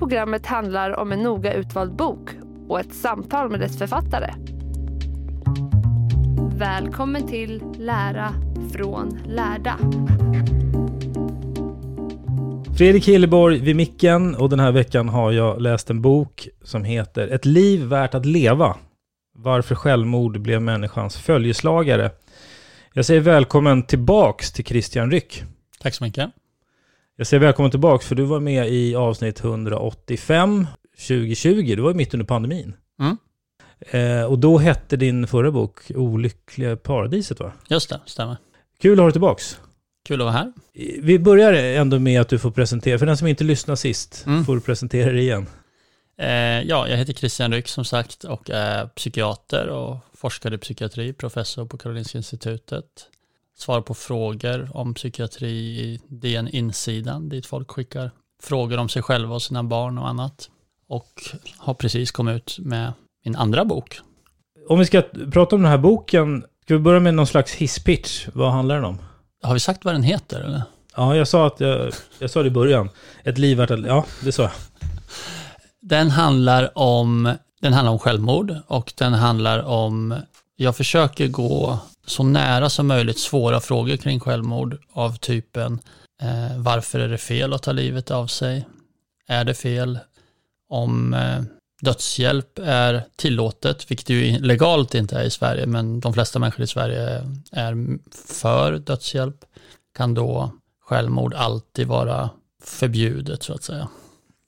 Programmet handlar om en noga utvald bok och ett samtal med dess författare. Välkommen till Lära från lärda. Fredrik Hilleborg vid micken och den här veckan har jag läst en bok som heter Ett liv värt att leva. Varför självmord blev människans följeslagare. Jag säger välkommen tillbaks till Christian Ryck. Tack så mycket. Jag säger välkommen tillbaks för du var med i avsnitt 185 2020. Du var mitt under pandemin. Mm. Eh, och då hette din förra bok Olyckliga paradiset va? Just det, stämmer. Kul att ha dig tillbaks. Kul att vara här. Vi börjar ändå med att du får presentera, för den som inte lyssnade sist, Mm. får du presentera dig igen. Eh, ja, jag heter Christian Ryck som sagt och är psykiater och forskar i psykiatri, professor på Karolinska institutet. Svarar på frågor om psykiatri i DN Insidan, dit folk skickar frågor om sig själva och sina barn och annat. Och har precis kommit ut med min andra bok. Om vi ska prata om den här boken, ska vi börja med någon slags hisspitch? Vad handlar den om? Har vi sagt vad den heter eller? Ja, jag sa att jag, jag sa det i början. Ett liv värt att... Ja, det sa jag. Den handlar om, den handlar om självmord och den handlar om, jag försöker gå så nära som möjligt svåra frågor kring självmord av typen eh, varför är det fel att ta livet av sig? Är det fel om eh, dödshjälp är tillåtet, vilket ju legalt inte är i Sverige, men de flesta människor i Sverige är för dödshjälp, kan då självmord alltid vara förbjudet så att säga?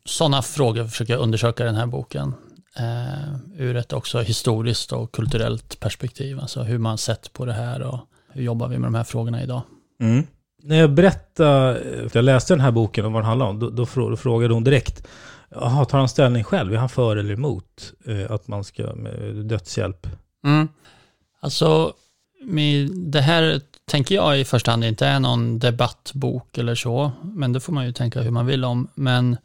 Sådana frågor försöker jag undersöka i den här boken. Eh, ur ett också historiskt och kulturellt perspektiv. Alltså hur man sett på det här och hur jobbar vi med de här frågorna idag. När jag berättade, för jag läste den här boken och vad den handlar om, då, då frå- då frågade hon direkt, Jaha, tar han ställning själv? Är han för eller emot eh, att man ska med dödshjälp? Mm. Alltså, med det här tänker jag i första hand inte är någon debattbok eller så, men det får man ju tänka hur man vill om. Men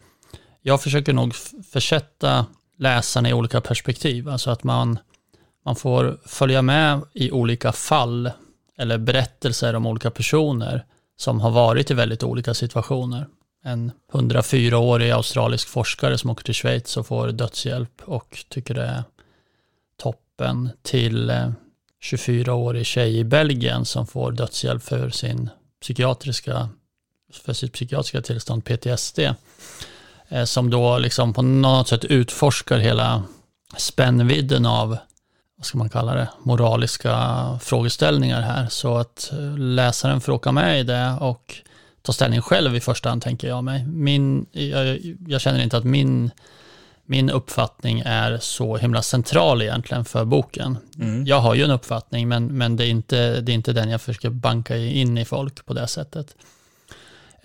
jag försöker nog försätta läsarna i olika perspektiv, alltså att man, man får följa med i olika fall eller berättelser om olika personer som har varit i väldigt olika situationer. En 104-årig australisk forskare som åker till Schweiz och får dödshjälp och tycker det är toppen till eh, 24-årig tjej i Belgien som får dödshjälp för sin psykiatriska för sitt psykiatriska tillstånd PTSD som då liksom på något sätt utforskar hela spännvidden av vad ska man kalla det, moraliska frågeställningar här så att eh, läsaren får åka med i det och ta ställning själv i första hand tänker jag mig. Min, jag, jag känner inte att min min uppfattning är så himla central egentligen för boken. Jag har ju en uppfattning, men, men det, är inte, det är inte den jag försöker banka in i folk på det sättet.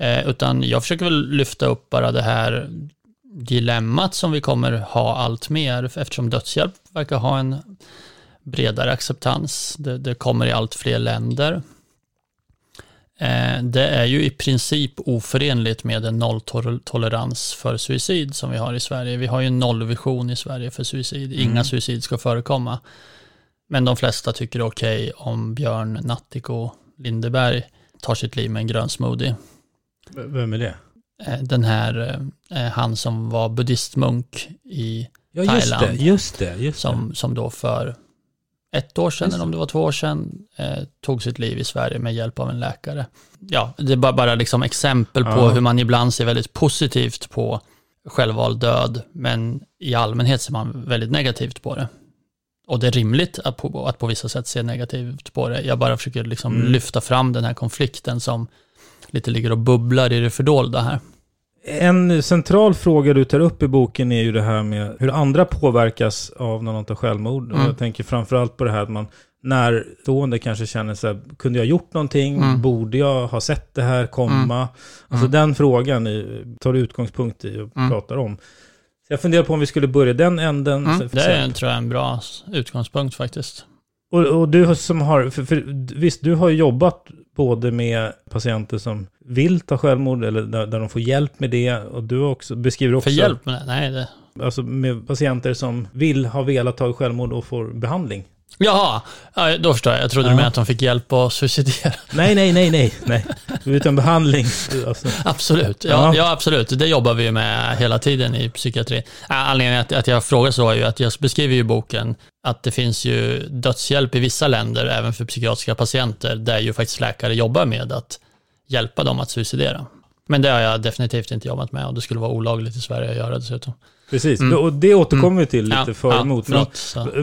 Eh, utan jag försöker väl lyfta upp bara det här dilemmat som vi kommer ha allt mer, eftersom dödshjälp verkar ha en bredare acceptans. Det, det kommer i allt fler länder. Eh, Det är ju i princip oförenligt med en nolltolerans för suicid som vi har i Sverige. Vi har ju en nollvision i Sverige för suicid. Inga suicid ska förekomma. Men de flesta tycker det är okej om Björn Nattiko Lindeberg tar sitt liv med en grön smoothie. Vem är det? Eh, Den här, eh, han som var buddhistmunk i Ja, just det. Thailand. Just det. Just som, som då för ett år sedan, eller om det var två år sedan, eh, tog sitt liv i Sverige med hjälp av en läkare. Ja, det är bara, bara liksom exempel på Ja. hur man ibland ser väldigt positivt på självvald död, men i allmänhet ser man väldigt negativt på det. Och det är rimligt att på, att på vissa sätt se negativt på det. Jag bara försöker liksom Mm. lyfta fram den här konflikten som lite ligger och bubblar i det fördolda här. En central fråga du tar upp i boken är ju det här med hur andra påverkas av när någon tar självmord. Mm. jag tänker framförallt på det här att man närstående kanske känner sig, kunde jag gjort någonting? Mm. Borde jag ha sett det här komma? Alltså Mm. den frågan tar du utgångspunkt i och Mm. pratar om. Så jag funderar på om vi skulle börja den änden. Mm, Så- det är, tror jag, en bra utgångspunkt faktiskt. Och, och du som har, för, för, visst du har jobbat både med patienter som vill ta självmord eller där, där de får hjälp med det. Och du också, beskriver också För hjälp med det? Nej, det, Alltså med patienter som vill, ha velat ta självmord och får behandling. Jaha, ja, då förstår jag. Jag trodde Ja. du menade att de fick hjälp att suicidera. Nej, nej, nej, nej, nej. Utan behandling. Alltså, Absolut, ja, Ja. ja. absolut. Det jobbar vi med hela tiden i psykiatri. Äh, Anledningen att, att jag frågar så är ju att jag beskriver ju i boken att det finns ju dödshjälp i vissa länder, även för psykiatriska patienter, där ju faktiskt läkare jobbar med att hjälpa dem att suicidera. Men det har jag definitivt inte jobbat med och det skulle vara olagligt i Sverige att göra dessutom. Precis. Mm. Och det återkommer vi till lite Ja, för och ja, emot.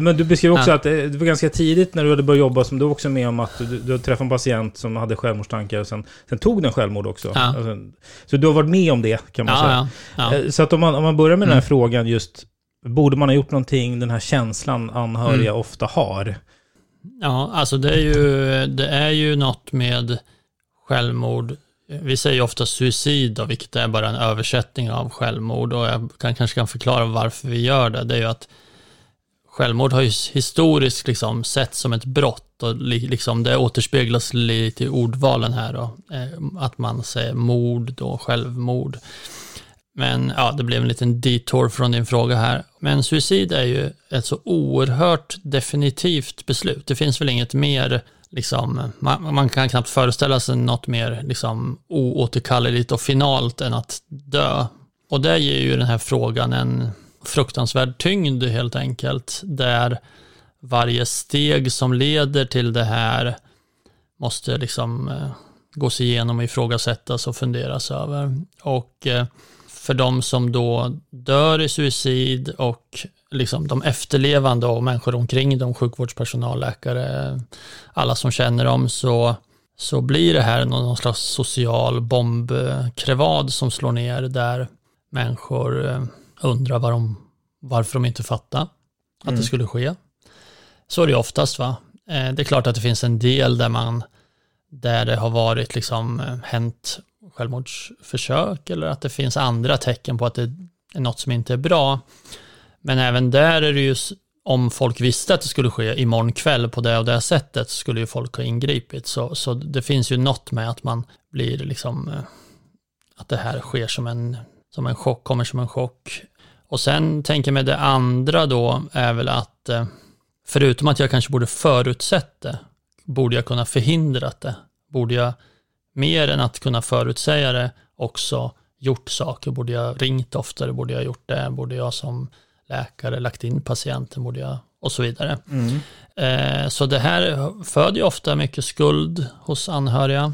Men, du beskriver också Ja. att det var ganska tidigt när du hade börjat jobba som du också med om att du, du träffade en patient som hade självmordstankar och sen, sen tog den självmord också. Ja. Alltså, så du har varit med om det kan man säga. Eh, Så att om man, om man börjar med den här Mm. frågan just, borde man ha gjort någonting, den här känslan anhöriga Mm. ofta har? Ja, alltså det är ju, det är ju något med självmord. Vi säger ju ofta suicid, då, vilket är bara en översättning av självmord. Och jag kan, kanske kan förklara varför vi gör det. Det är ju att självmord har ju historiskt liksom sett som ett brott. Och li, liksom det återspeglas lite i ordvalen här. Då, eh, att man säger mord, då, självmord. Men ja, det blev en liten detour från din fråga här. Men suicid är ju ett så oerhört definitivt beslut. Det finns väl inget mer, liksom, man, man kan knappt föreställa sig något mer liksom, oåterkalleligt och finalt än att dö. Och det ger ju den här frågan en fruktansvärd tyngd helt enkelt, där varje steg som leder till det här måste liksom eh, gås igenom och ifrågasättas och funderas över. Och eh, för de som då dör i suicid och liksom de efterlevande och människor omkring dem, sjukvårdspersonal, läkare, alla som känner dem, så, så blir det här någon, någon slags social bombkrevad som slår ner där människor eh, undrar var de, varför de inte fattar att det skulle ske. Så är det oftast va. Eh, Det är klart att det finns en del där man där det har varit liksom eh, hänt självmordsförsök eller att det finns andra tecken på att det är något som inte är bra. Men även där är det ju, om folk visste att det skulle ske imorgon kväll på det och det sättet så skulle ju folk ha ingripit. Så, så det finns ju något med att man blir liksom, eh, att det här sker som en, som en chock, kommer som en chock. Och sen tänker jag mig det andra då är väl att, eh, förutom att jag kanske borde förutsett det, borde jag kunna förhindrat det? Borde jag mer än att kunna förutsäga det också gjort saker? Borde jag ringt oftare? Borde jag gjort det? Borde jag som läkare lagt in patienten? Borde jag? Och så vidare. Eh, så det här föder ju ofta mycket skuld hos anhöriga.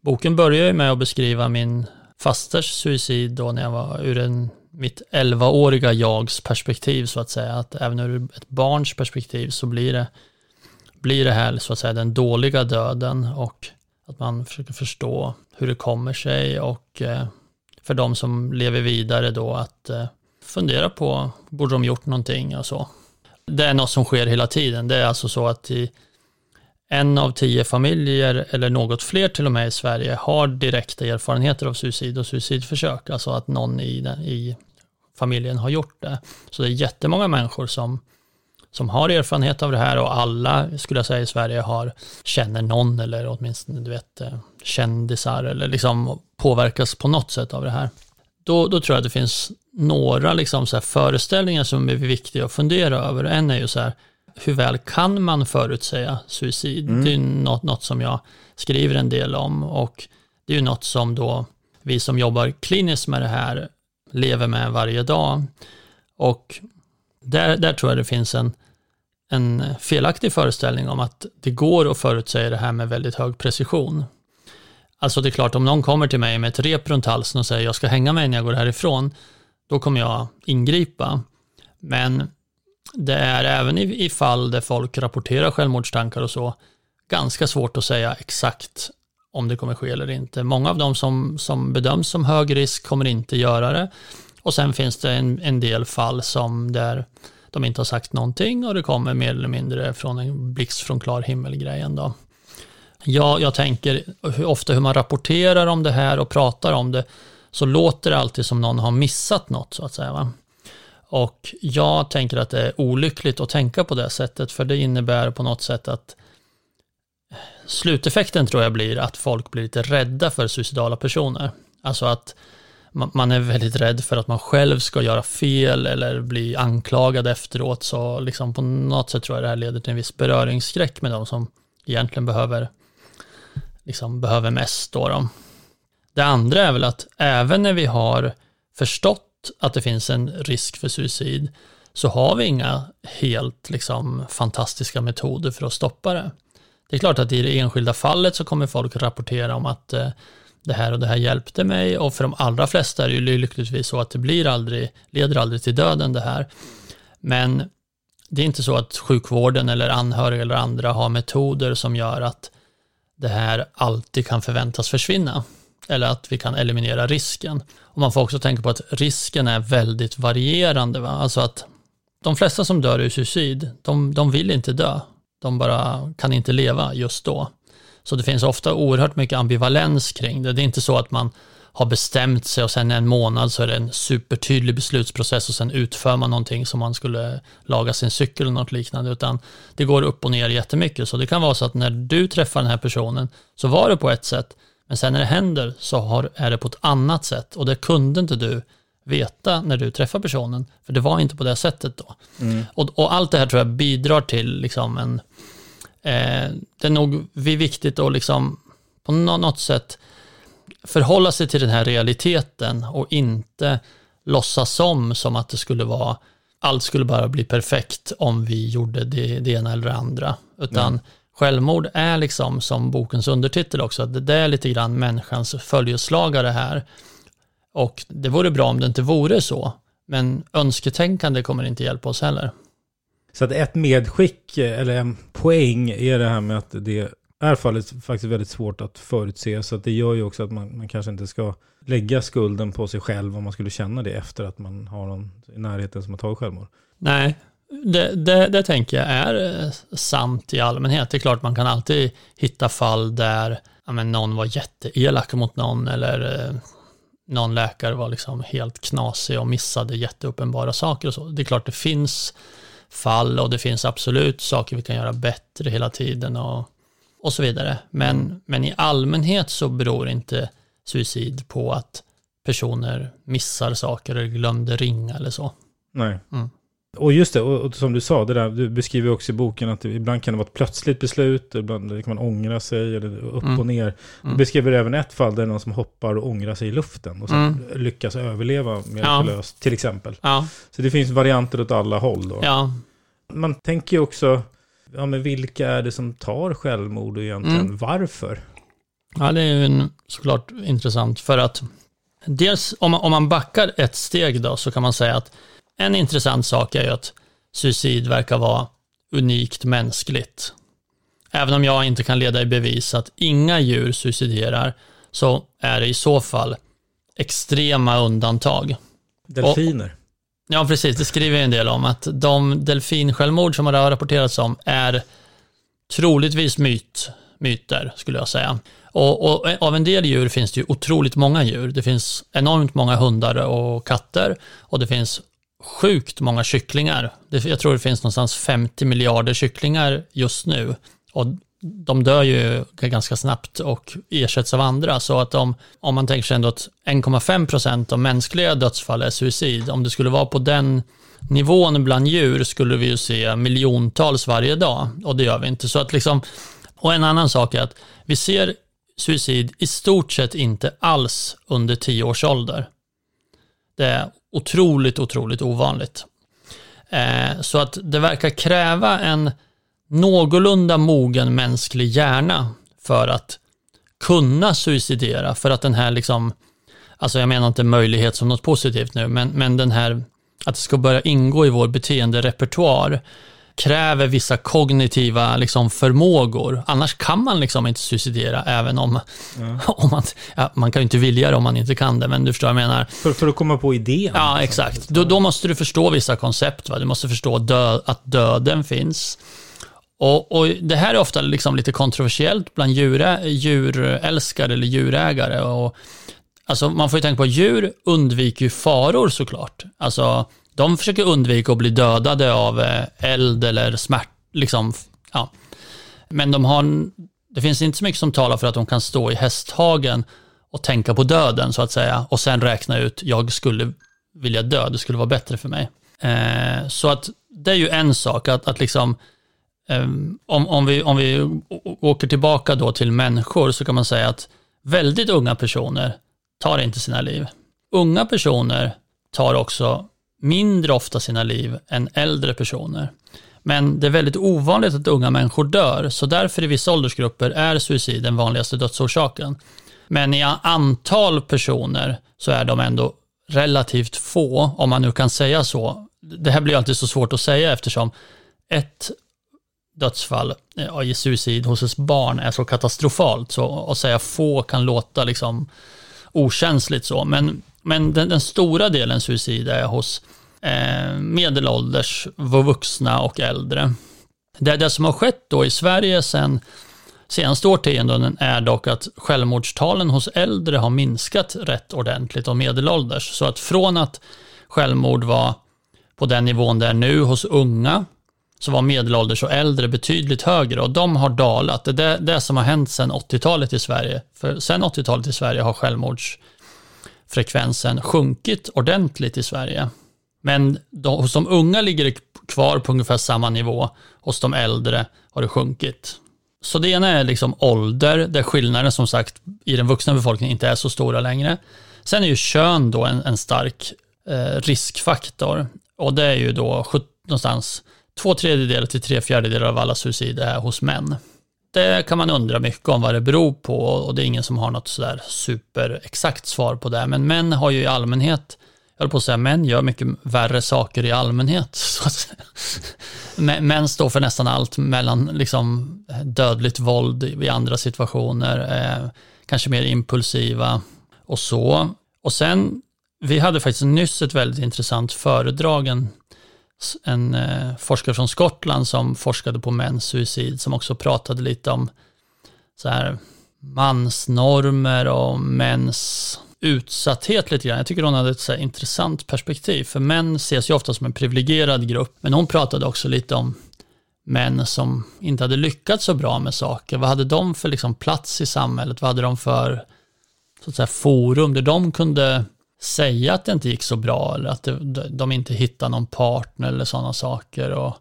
Boken börjar ju med att beskriva min fasters suicid då när jag var ur en, mitt 11-åriga jags perspektiv så att säga. Att även ur ett barns perspektiv så blir det, blir det här så att säga den dåliga döden och att man försöker förstå hur det kommer sig och eh, för de som lever vidare då att eh, fundera på, borde de gjort någonting och så. Det är något som sker hela tiden. Det är alltså så att i en av tio familjer, eller något fler till och med i Sverige, har direkta erfarenheter av suicid och suicidförsök. Alltså att någon i, den, i familjen har gjort det. Så det är jättemånga människor som, som har erfarenhet av det här och alla, skulle jag säga, i Sverige har, känner någon eller åtminstone, du vet, eh, kändisar eller liksom påverkas på något sätt av det här. Då, då tror jag att det finns några liksom så föreställningar som är viktiga att fundera över. En är ju så här, hur väl kan man förutsäga suicid? Mm. Det är något, något som jag skriver en del om och det är ju något som då vi som jobbar kliniskt med det här lever med varje dag. Och där, där tror jag det finns en, en felaktig föreställning om att det går att förutsäga det här med väldigt hög precision. Alltså det är klart, om någon kommer till mig med ett rep runt halsen och säger jag ska hänga mig när jag går härifrån, då kommer jag ingripa. Men det är även i, i fall där folk rapporterar självmordstankar och så, ganska svårt att säga exakt om det kommer ske eller inte. Många av dem som, som bedöms som hög risk kommer inte göra det. Och sen finns det en, en del fall som där de inte har sagt någonting och det kommer mer eller mindre från en blixt från klar himmel-grejen då. Ja, jag tänker hur ofta hur man rapporterar om det här och pratar om det så låter det alltid som någon har missat något så att säga. Va? Och jag tänker att det är olyckligt att tänka på det sättet för det innebär på något sätt att sluteffekten tror jag blir att folk blir lite rädda för suicidala personer. Alltså att man är väldigt rädd för att man själv ska göra fel eller bli anklagad efteråt. Så liksom på något sätt tror jag det här leder till en viss beröringsskräck med de som egentligen behöver, liksom behöver mest. Då, då. Det andra är väl att även när vi har förstått att det finns en risk för suicid så har vi inga helt liksom, fantastiska metoder för att stoppa det. Det är klart att i det enskilda fallet så kommer folk rapportera om att eh, det här och det här hjälpte mig och för de allra flesta är det ju lyckligtvis så att det blir aldrig, leder aldrig till döden det här. Men det är inte så att sjukvården eller anhöriga eller andra har metoder som gör att det här alltid kan förväntas försvinna eller att vi kan eliminera risken. Och man får också tänka på att risken är väldigt varierande. Va? Alltså att de flesta som dör i suicid, de, de vill inte dö. De bara kan inte leva just då. Så det finns ofta oerhört mycket ambivalens kring det. Det är inte så att man har bestämt sig och sen en månad så är det en supertydlig beslutsprocess och sen utför man någonting som man skulle laga sin cykel eller något liknande, utan det går upp och ner jättemycket. Så det kan vara så att när du träffar den här personen så var det på ett sätt, men sen när det händer så har, är det på ett annat sätt och det kunde inte du veta när du träffar personen, för det var inte på det sättet då. Mm. Och, och, allt det här tror jag bidrar till liksom en, eh, det är nog viktigt att liksom på något sätt förhålla sig till den här realiteten och inte låtsas som, som att det skulle vara, allt skulle bara bli perfekt om vi gjorde det, det ena eller det andra. Utan mm. Självmord är liksom, som bokens undertitel också, att det är lite grann människans följeslagare här. Och det vore bra om det inte vore så, men önsketänkande kommer inte hjälpa oss heller. Så att ett medskick, eller en poäng, är det här med att det är fallet faktiskt väldigt svårt att förutse. Så att det gör ju också att man, man kanske inte ska lägga skulden på sig själv om man skulle känna det efter att man har någon i närheten som har tagit självmord. Nej, det, det, det, tänker jag är eh, sant i allmänhet. Det är klart man kan alltid hitta fall där ja, någon var jätteelak mot någon eller eh, någon läkare var liksom helt knasig och missade jätteuppenbara saker och så. Det är klart det finns fall och det finns absolut saker vi kan göra bättre hela tiden och, och så vidare. Men, mm. men i allmänhet så beror inte suicid på att personer missar saker eller glömde ringa eller så. Nej. Mm. Och just det, och, och, som du sa, det där, du beskriver också i boken att det, ibland kan det vara ett plötsligt beslut, ibland kan man ångra sig, eller upp mm. och ner. Du mm. beskriver även ett fall där någon som hoppar och ångrar sig i luften och så mm. lyckas överleva mirakulöst, ja. till exempel. Ja. Så det finns varianter åt alla håll då. Ja. Man tänker ju också, ja men vilka är det som tar självmord och egentligen mm. varför? Ja, det är ju en, såklart intressant för att dels om man, om man backar ett steg då så kan man säga att en intressant sak är ju att suicid verkar vara unikt mänskligt. Även om jag inte kan leda i bevis att inga djur suiciderar så är det i så fall extrema undantag. Delfiner. Och, ja, precis. Det skriver jag en del om. Att de delfinsjälvmord som har rapporterats om är troligtvis myt, myter, skulle jag säga. Och, och, av en del djur finns det ju otroligt många djur. Det finns enormt många hundar och katter och det finns sjukt många kycklingar. Jag tror det finns någonstans 50 miljarder kycklingar just nu. Och de dör ju ganska snabbt och ersätts av andra. Så att om, om man tänker sig ändå att 1,5 procent av mänskliga dödsfall är suicid, om det skulle vara på den nivån bland djur skulle vi ju se miljontals varje dag och det gör vi inte. Så att liksom, och en annan sak är att vi ser suicid i stort sett inte alls under 10 års ålder. Det otroligt, otroligt ovanligt. Eh, så att det verkar kräva en någorlunda mogen mänsklig hjärna för att kunna suicidera, för att den här liksom, alltså jag menar inte möjlighet som något positivt nu, men, men den här, att det ska börja ingå i vår beteenderepertoar kräver vissa kognitiva liksom, förmågor. Annars kan man liksom inte suicidera, även om, ja. om man, ja, man kan ju inte vilja det om man inte kan det, men du förstår vad jag menar. För, för att komma på idén? Ja, exakt. Då, då måste du förstå vissa koncept. Va? Du måste förstå dö, att döden finns. Och, och, Det här är ofta liksom lite kontroversiellt bland djur, djurälskare eller djurägare. Och, alltså, man får ju tänka på att djur undviker ju faror såklart. Alltså, de försöker undvika att bli dödade av eh, eld eller smärt, liksom, ja. Men de har, det finns inte så mycket som talar för att de kan stå i hästhagen och tänka på döden så att säga och sen räkna ut, jag skulle vilja dö, det skulle vara bättre för mig. Eh, så att det är ju en sak, att, att liksom, eh, om, om, vi, om vi åker tillbaka då till människor så kan man säga att väldigt unga personer tar inte sina liv. Unga personer tar också mindre ofta sina liv än äldre personer. Men det är väldigt ovanligt att unga människor dör, så därför i vissa åldersgrupper är suicid den vanligaste dödsorsaken. Men i antal personer så är de ändå relativt få, om man nu kan säga så. Det här blir alltid så svårt att säga eftersom ett dödsfall eh, i suicid hos ett barn är så katastrofalt, så att säga få kan låta liksom okänsligt så, men men den, den stora delen suicid är hos eh, medelålders, vuxna och äldre. Det, det som har skett då i Sverige sen senaste årtionden är dock att självmordstalen hos äldre har minskat rätt ordentligt och medelålders. Så att från att självmord var på den nivån det är nu hos unga, så var medelålders och äldre betydligt högre och de har dalat. Det är det, det som har hänt sedan 80-talet i Sverige. För sen 80-talet i Sverige har självmords frekvensen sjunkit ordentligt i Sverige. Men de, hos de unga ligger det kvar på ungefär samma nivå. Hos de äldre har det sjunkit. Så det ena är liksom ålder, där skillnaden som sagt i den vuxna befolkningen inte är så stora längre. Sen är ju kön då en, en stark eh, riskfaktor. Och det är ju då någonstans två tredjedelar till tre fjärdedelar av alla suicider är hos män det kan man undra mycket om vad det beror på och det är ingen som har något sådär superexakt svar på det. Men män har ju i allmänhet, jag höll på att säga män gör mycket värre saker i allmänhet. Så att, män står för nästan allt mellan liksom dödligt våld i andra situationer, eh, kanske mer impulsiva och så. Och sen, vi hade faktiskt nyss ett väldigt intressant föredrag, en en eh, forskare från Skottland som forskade på mäns suicid som också pratade lite om så här mansnormer och mäns utsatthet lite grann. Jag tycker hon hade ett så intressant perspektiv, för män ses ju ofta som en privilegierad grupp, men hon pratade också lite om män som inte hade lyckats så bra med saker. Vad hade de för liksom plats i samhället? Vad hade de för så att säga, forum där de kunde säga att det inte gick så bra eller att det, de inte hittade någon partner eller sådana saker. Och,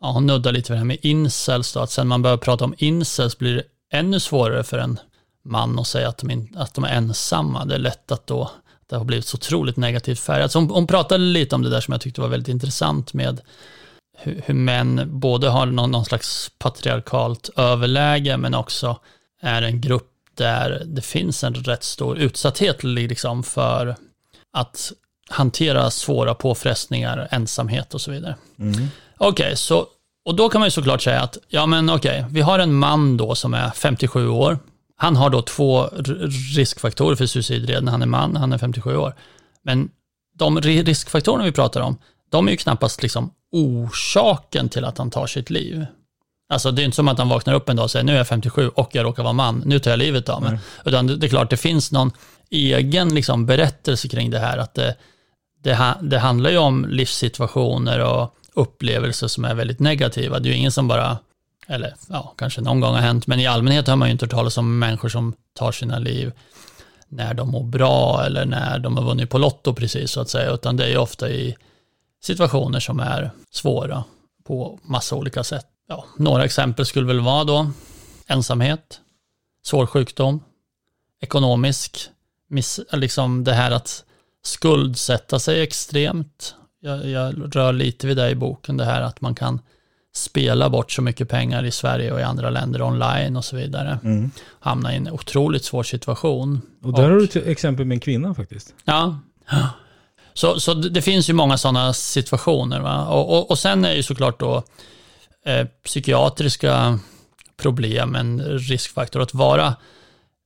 ja, hon nuddar lite vid det här med incels då, att sen man börjar prata om incels blir det ännu svårare för en man att säga att de, in, att de är ensamma. Det är lätt att då det har blivit så otroligt negativt färgat. Så hon, hon pratade lite om det där som jag tyckte var väldigt intressant med hur, hur män både har någon, någon slags patriarkalt överläge men också är en grupp där det finns en rätt stor utsatthet liksom för att hantera svåra påfrestningar, ensamhet och så vidare. Mm. Okej, okay, så och då kan man ju såklart säga att, ja men okej, okay, vi har en man då som är 57 år. Han har då två riskfaktorer för suicid redan. Han är man, han är 57 år. Men de riskfaktorerna vi pratar om, de är ju knappast liksom orsaken till att han tar sitt liv. Alltså det är inte som att han vaknar upp en dag och säger nu är jag 57 och jag råkar vara man, nu tar jag livet av mig. Mm. Utan det, det, är klart, det finns någon egen liksom, berättelse kring det här, att det, det, det handlar ju om livssituationer och upplevelser som är väldigt negativa. Det är ju ingen som bara, eller ja, kanske någon gång har hänt, men i allmänhet har man ju inte hört talas om människor som tar sina liv när de mår bra eller när de har vunnit på Lotto precis så att säga, utan det är ju ofta i situationer som är svåra på massa olika sätt. Ja, några exempel skulle väl vara då ensamhet, svår sjukdom, ekonomisk, miss, liksom det här att skuldsätta sig extremt. Jag, jag rör lite vid det i boken, det här att man kan spela bort så mycket pengar i Sverige och i andra länder online och så vidare. Mm. Hamna i en otroligt svår situation. Och där och, har du till exempel med en kvinna faktiskt. Ja. Så, så det finns ju många sådana situationer. Va? Och, och, och sen är ju såklart då eh, psykiatriska problem en riskfaktor. Att vara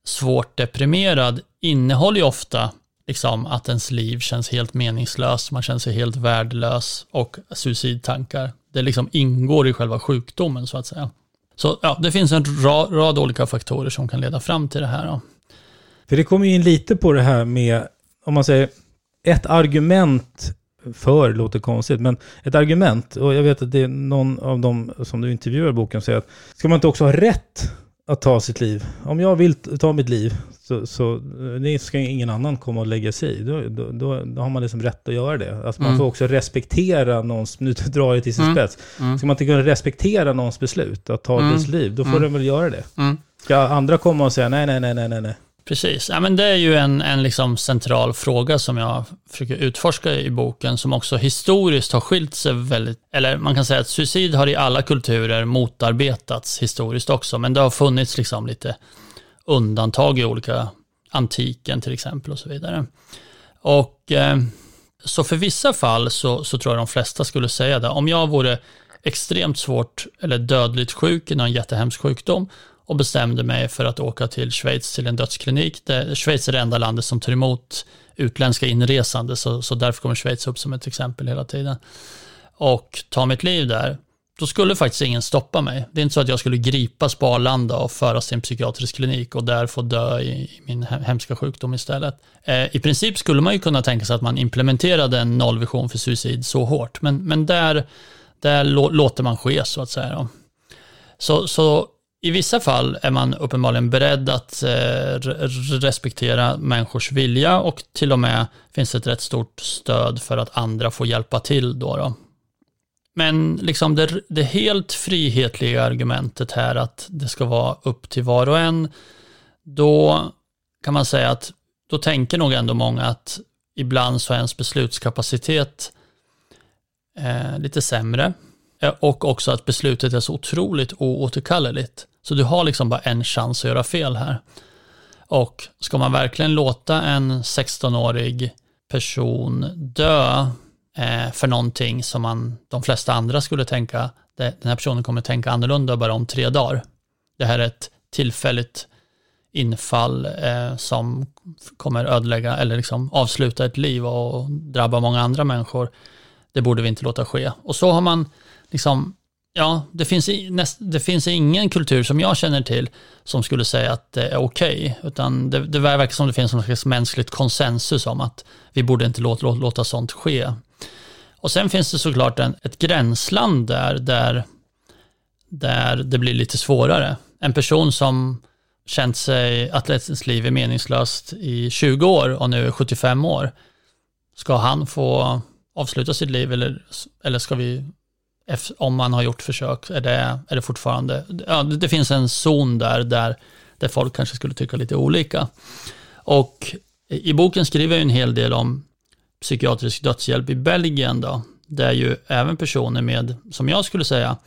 svårt deprimerad innehåller ju ofta liksom att ens liv känns helt meningslöst, man känner sig helt värdelös och suicidtankar. Det liksom ingår i själva sjukdomen så att säga. Så ja, det finns en rad, rad olika faktorer som kan leda fram till det här. Då. För det kommer ju in lite på det här med, om man säger, ett argument för låter konstigt, men ett argument, och jag vet att det är någon av dem som du intervjuar i boken säger att ska man inte också ha rätt att ta sitt liv? Om jag vill ta mitt liv så, så det ska ingen annan komma och lägga sig i. Då, då, då, då har man liksom rätt att göra det. Alltså man mm. får också respektera någons, nu drar jag till sin mm. spets, mm. ska man inte kunna respektera någons beslut att ta mm. sitt liv, då får mm. den väl göra det. Mm. Ska andra komma och säga nej, nej, nej, nej, nej. Precis, ja, men det är ju en, en liksom central fråga som jag försöker utforska i boken, som också historiskt har skilt sig väldigt, eller man kan säga att suicid har i alla kulturer motarbetats historiskt också, men det har funnits liksom lite undantag i olika antiken till exempel och så vidare. Och eh, så för vissa fall så, så tror jag de flesta skulle säga det, om jag vore extremt svårt eller dödligt sjuk i någon jättehemsk sjukdom och bestämde mig för att åka till Schweiz till en dödsklinik. Det, Schweiz är det enda landet som tar emot utländska inresande, så, så därför kommer Schweiz upp som ett exempel hela tiden. Och ta mitt liv där, då skulle faktiskt ingen stoppa mig. Det är inte så att jag skulle gripas på Arlanda och föras till en psykiatrisk klinik och där få dö i min hemska sjukdom istället. Eh, I princip skulle man ju kunna tänka sig att man implementerade en nollvision för suicid så hårt, men, men där, där låter man ske så att säga. Så, så i vissa fall är man uppenbarligen beredd att eh, respektera människors vilja och till och med finns det ett rätt stort stöd för att andra får hjälpa till då. då. Men liksom det, det helt frihetliga argumentet här att det ska vara upp till var och en, då kan man säga att då tänker nog ändå många att ibland så är ens beslutskapacitet eh, lite sämre eh, och också att beslutet är så otroligt oåterkalleligt. Så du har liksom bara en chans att göra fel här. Och ska man verkligen låta en 16-årig person dö eh, för någonting som man, de flesta andra skulle tänka, den här personen kommer tänka annorlunda bara om tre dagar. Det här är ett tillfälligt infall eh, som kommer ödelägga eller liksom avsluta ett liv och drabba många andra människor. Det borde vi inte låta ske. Och så har man liksom Ja, det finns, det finns ingen kultur som jag känner till som skulle säga att det är okej, okay, utan det, det verkar som det finns någon slags mänskligt konsensus om att vi borde inte låta, låta, låta sånt ske. Och sen finns det såklart en, ett gränsland där, där, där det blir lite svårare. En person som känt sig att ens liv är meningslöst i 20 år och nu är 75 år, ska han få avsluta sitt liv eller, eller ska vi om man har gjort försök, är det, är det fortfarande, ja, det finns en zon där, där, där folk kanske skulle tycka lite olika. Och i boken skriver jag en hel del om psykiatrisk dödshjälp i Belgien då, där ju även personer med, som jag skulle säga,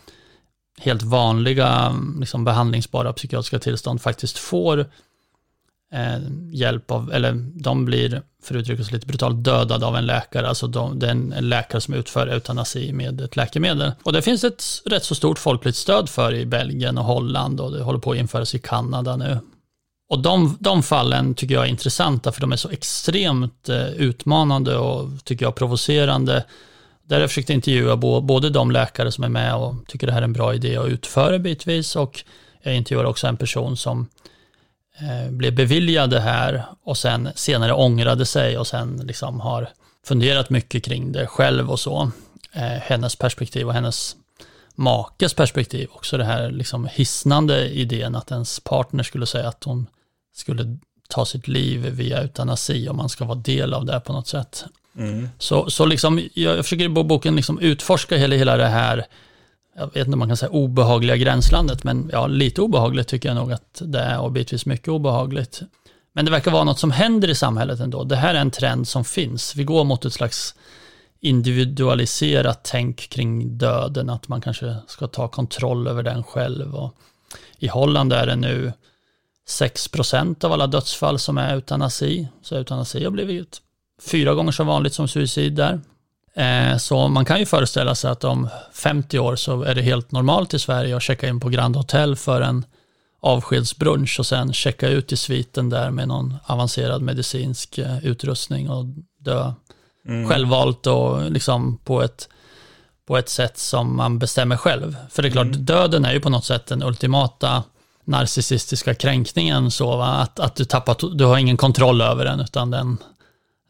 helt vanliga liksom behandlingsbara psykiatriska tillstånd faktiskt får eh, hjälp av, eller de blir, för att uttrycka sig lite brutalt, dödade av en läkare. Alltså de, det är en, läkare som utför eutanasi med ett läkemedel. Och det finns ett rätt så stort folkligt stöd för i Belgien och Holland och det håller på att införas i Kanada nu. Och de, de fallen tycker jag är intressanta för de är så extremt eh, utmanande och tycker jag provocerande. Där har jag försökt intervjua både de läkare som är med och tycker det här är en bra idé att utföra bitvis och jag intervjuar också en person som Eh, blev beviljade här och sen senare ångrade sig och sen liksom har funderat mycket kring det själv och så. Eh, hennes perspektiv och hennes makes perspektiv också. Det här liksom hisnande idén att ens partner skulle säga att hon skulle ta sitt liv via eutanasi och man ska vara del av det på något sätt. Mm. Så, så liksom, jag, jag försöker i boken liksom utforska hela, hela det här, jag vet inte om man kan säga obehagliga gränslandet, men ja, lite obehagligt tycker jag nog att det är och bitvis mycket obehagligt. Men det verkar vara något som händer i samhället ändå. Det här är en trend som finns. Vi går mot ett slags individualiserat tänk kring döden, att man kanske ska ta kontroll över den själv. Och I Holland är det nu 6% av alla dödsfall som är eutanasi. Så eutanasi har blivit fyra gånger så vanligt som suicid där. Eh, så man kan ju föreställa sig att om 50 år så är det helt normalt i Sverige att checka in på Grand Hotel för en avskedsbrunch och sen checka ut i sviten där med någon avancerad medicinsk eh, utrustning och dö mm. självvalt och liksom på ett, på ett sätt som man bestämmer själv. För det är klart, mm. döden är ju på något sätt den ultimata narcissistiska kränkningen så, va? Att, att du tappar, du har ingen kontroll över den, utan den,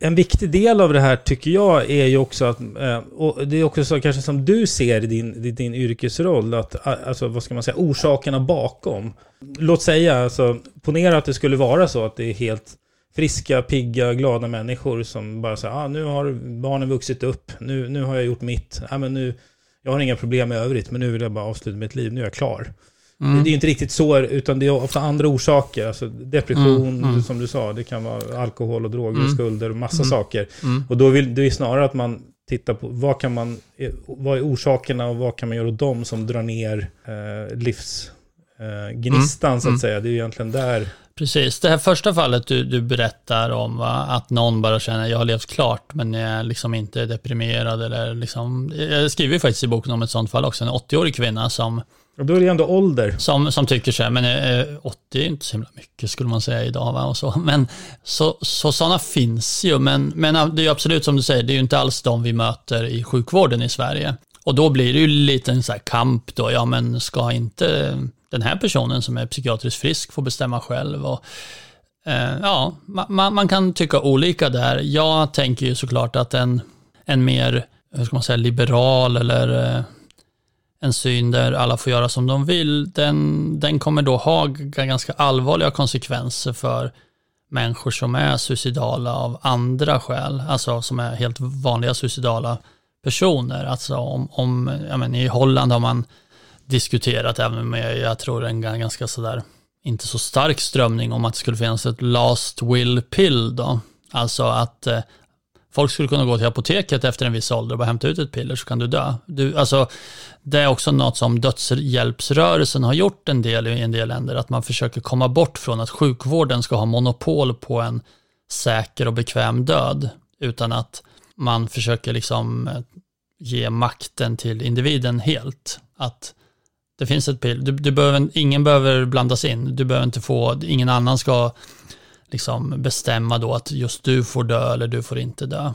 En viktig del av det här tycker jag är ju också att, eh, och det är också så kanske som du ser i din, i din yrkesroll, att alltså, vad ska man säga, orsakerna bakom. Låt säga, alltså, ponera att det skulle vara så att det är helt friska, pigga, glada människor som bara säger, ah, nu har barnen vuxit upp, nu, nu har jag gjort mitt, ah, men nu, jag har inga problem i övrigt, men nu vill jag bara avsluta mitt liv, nu är jag klar. Mm. Det är inte riktigt så, utan det är ofta andra orsaker. Alltså depression, mm. Mm. som du sa, det kan vara alkohol och droger och mm. skulder och massa mm. saker. Mm. Och då vill det är snarare att man tittar på vad kan man, vad är orsakerna och vad kan man göra åt dem som drar ner eh, livsgnistan eh, så att säga. Det är egentligen där Precis, det här första fallet du, du berättar om, va? att någon bara känner jag har levt klart men jag liksom inte är deprimerad eller liksom, jag skriver faktiskt i boken om ett sånt fall också, en 80-årig kvinna som och då är det ändå ålder. Som, som tycker så här, men eh, 80 är inte så himla mycket skulle man säga idag. Va? Och så. Men så, så sådana finns ju, men, men det är absolut som du säger, det är ju inte alls de vi möter i sjukvården i Sverige. Och då blir det ju lite en så här kamp då, ja men ska inte den här personen som är psykiatriskt frisk få bestämma själv? Och, eh, ja, man, man kan tycka olika där. Jag tänker ju såklart att en, en mer, hur ska man säga, liberal eller eh, en syn där alla får göra som de vill, den, den kommer då ha ganska allvarliga konsekvenser för människor som är suicidala av andra skäl, alltså som är helt vanliga suicidala personer. Alltså om, om jag menar, i Holland har man diskuterat även med, jag tror en ganska sådär, inte så stark strömning om att det skulle finnas ett last will pill då. Alltså att eh, Folk skulle kunna gå till apoteket efter en viss ålder och bara hämta ut ett piller så kan du dö. Du, alltså, det är också något som dödshjälpsrörelsen har gjort en del i en del länder, att man försöker komma bort från att sjukvården ska ha monopol på en säker och bekväm död, utan att man försöker liksom eh, ge makten till individen helt. Att Det finns ett piller. Du, du behöver, ingen behöver blandas in. Du behöver inte få, ingen annan ska liksom bestämma då att just du får dö eller du får inte dö.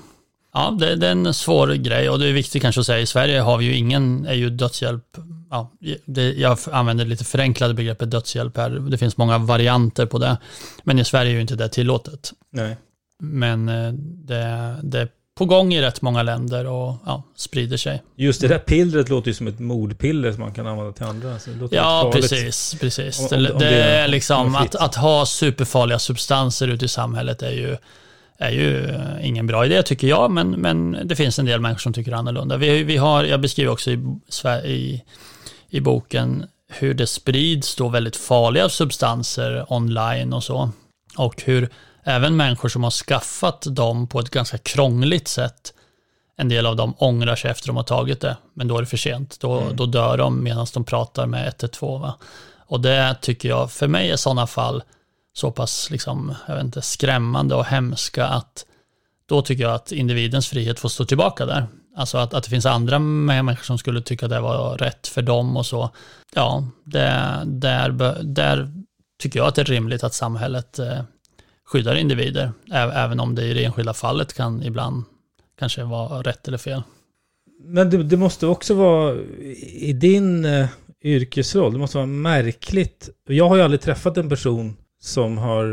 Ja, det, det, är en svår grej och det är viktigt kanske att säga, i Sverige har vi ju ingen, är ju dödshjälp, ja, det, jag använder lite förenklade begreppet dödshjälp här, det finns många varianter på det, men i Sverige är ju inte det tillåtet. Nej. Men eh, det, det på gång i rätt många länder och ja, sprider sig. Just det där pillret låter ju som ett mordpiller som man kan använda till andra. ja, precis. precis. Om, om, om det, det, är liksom att, att ha superfarliga substanser ute i samhället är ju är ju eh, ingen bra idé tycker jag, men, men det finns en del människor som tycker annorlunda. Vi, vi har, jag beskriver också i, i, i boken hur det sprids då väldigt farliga substanser online och så. Och hur även människor som har skaffat dem på ett ganska krångligt sätt, en del av dem ångrar sig efter de har tagit det, men då är det för sent. Då, mm. då dör de medan de pratar med 112. Va? Och det tycker jag, för mig är sådana fall så pass liksom, jag vet inte, skrämmande och hemska att då tycker jag att individens frihet får stå tillbaka där. Alltså att, att det finns andra människor som skulle tycka det var rätt för dem och så. Ja, det, där, där tycker jag att det är rimligt att samhället eh, skyddar individer, även om det i det enskilda fallet kan ibland kanske vara rätt eller fel. Men det, det måste också vara i din eh, yrkesroll, det måste vara märkligt. Jag har ju aldrig träffat en person som har